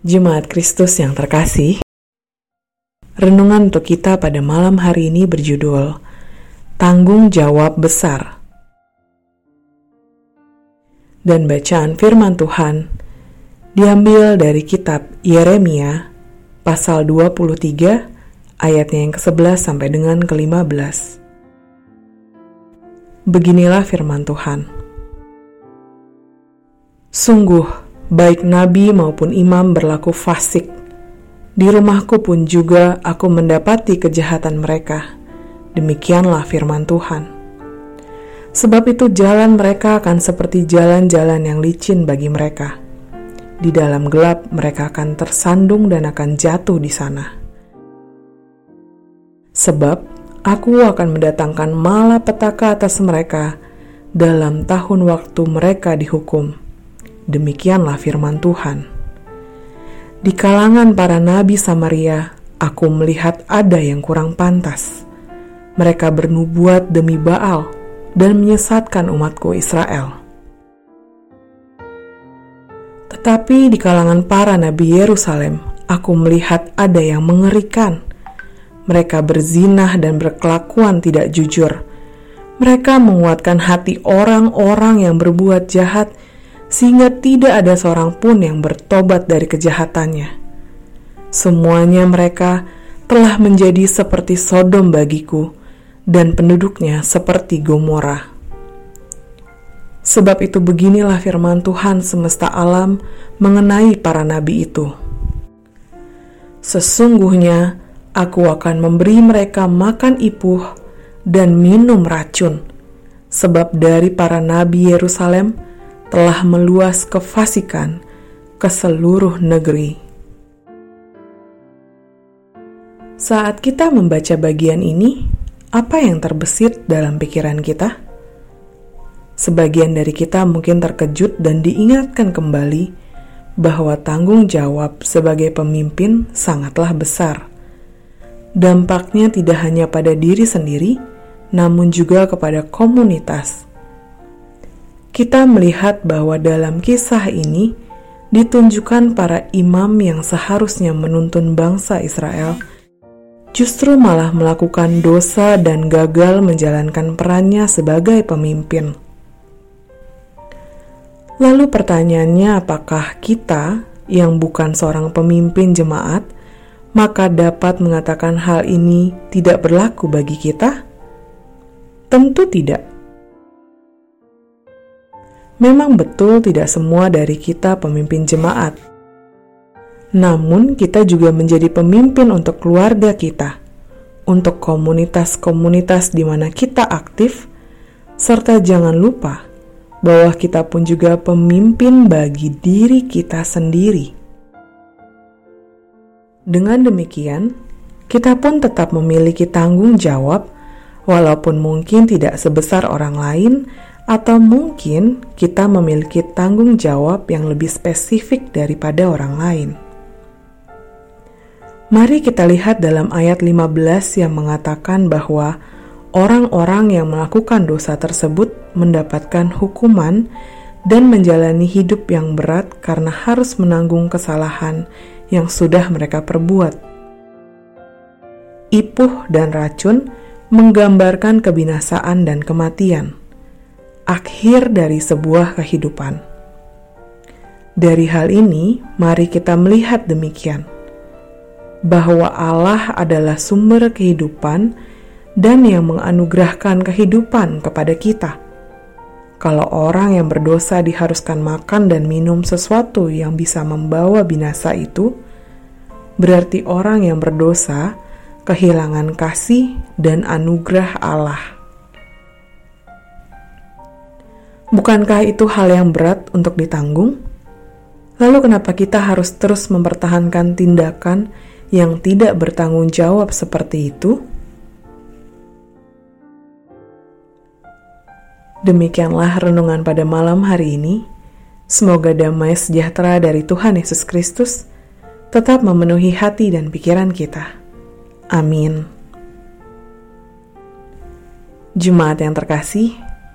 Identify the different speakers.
Speaker 1: Jemaat Kristus yang terkasih, renungan untuk kita pada malam hari ini berjudul Tanggung Jawab Besar. Dan bacaan firman Tuhan diambil dari kitab Yeremia pasal 23 ayatnya yang ke-11 sampai dengan ke-15. Beginilah firman Tuhan. Sungguh, baik nabi maupun imam berlaku fasik. Di rumahku pun juga aku mendapati kejahatan mereka. Demikianlah firman Tuhan. Sebab itu jalan mereka akan seperti jalan-jalan yang licin bagi mereka. Di dalam gelap mereka akan tersandung dan akan jatuh di sana. Sebab aku akan mendatangkan malapetaka atas mereka dalam tahun waktu mereka dihukum Demikianlah firman Tuhan. Di kalangan para nabi Samaria, aku melihat ada yang kurang pantas. Mereka bernubuat demi Baal dan menyesatkan umatku Israel. Tetapi di kalangan para nabi Yerusalem, aku melihat ada yang mengerikan. Mereka berzinah dan berkelakuan tidak jujur. Mereka menguatkan hati orang-orang yang berbuat jahat sehingga tidak ada seorang pun yang bertobat dari kejahatannya. Semuanya mereka telah menjadi seperti Sodom bagiku, dan penduduknya seperti Gomora. Sebab itu beginilah firman Tuhan semesta alam mengenai para nabi itu. Sesungguhnya aku akan memberi mereka makan ipuh dan minum racun, sebab dari para nabi Yerusalem, telah meluas kefasikan ke seluruh negeri. Saat kita membaca bagian ini, apa yang terbesit dalam pikiran kita? Sebagian dari kita mungkin terkejut dan diingatkan kembali bahwa tanggung jawab sebagai pemimpin sangatlah besar. Dampaknya tidak hanya pada diri sendiri, namun juga kepada komunitas kita melihat bahwa dalam kisah ini ditunjukkan para imam yang seharusnya menuntun bangsa Israel justru malah melakukan dosa dan gagal menjalankan perannya sebagai pemimpin. Lalu pertanyaannya apakah kita yang bukan seorang pemimpin jemaat maka dapat mengatakan hal ini tidak berlaku bagi kita? Tentu tidak. Memang betul tidak semua dari kita pemimpin jemaat. Namun kita juga menjadi pemimpin untuk keluarga kita, untuk komunitas-komunitas di mana kita aktif, serta jangan lupa bahwa kita pun juga pemimpin bagi diri kita sendiri. Dengan demikian, kita pun tetap memiliki tanggung jawab, walaupun mungkin tidak sebesar orang lain atau mungkin kita memiliki tanggung jawab yang lebih spesifik daripada orang lain. Mari kita lihat dalam ayat 15 yang mengatakan bahwa orang-orang yang melakukan dosa tersebut mendapatkan hukuman dan menjalani hidup yang berat karena harus menanggung kesalahan yang sudah mereka perbuat. Ipuh dan racun menggambarkan kebinasaan dan kematian akhir dari sebuah kehidupan. Dari hal ini, mari kita melihat demikian bahwa Allah adalah sumber kehidupan dan yang menganugerahkan kehidupan kepada kita. Kalau orang yang berdosa diharuskan makan dan minum sesuatu yang bisa membawa binasa itu, berarti orang yang berdosa kehilangan kasih dan anugerah Allah. Bukankah itu hal yang berat untuk ditanggung? Lalu, kenapa kita harus terus mempertahankan tindakan yang tidak bertanggung jawab seperti itu? Demikianlah renungan pada malam hari ini. Semoga damai sejahtera dari Tuhan Yesus Kristus tetap memenuhi hati dan pikiran kita. Amin. Jemaat yang terkasih,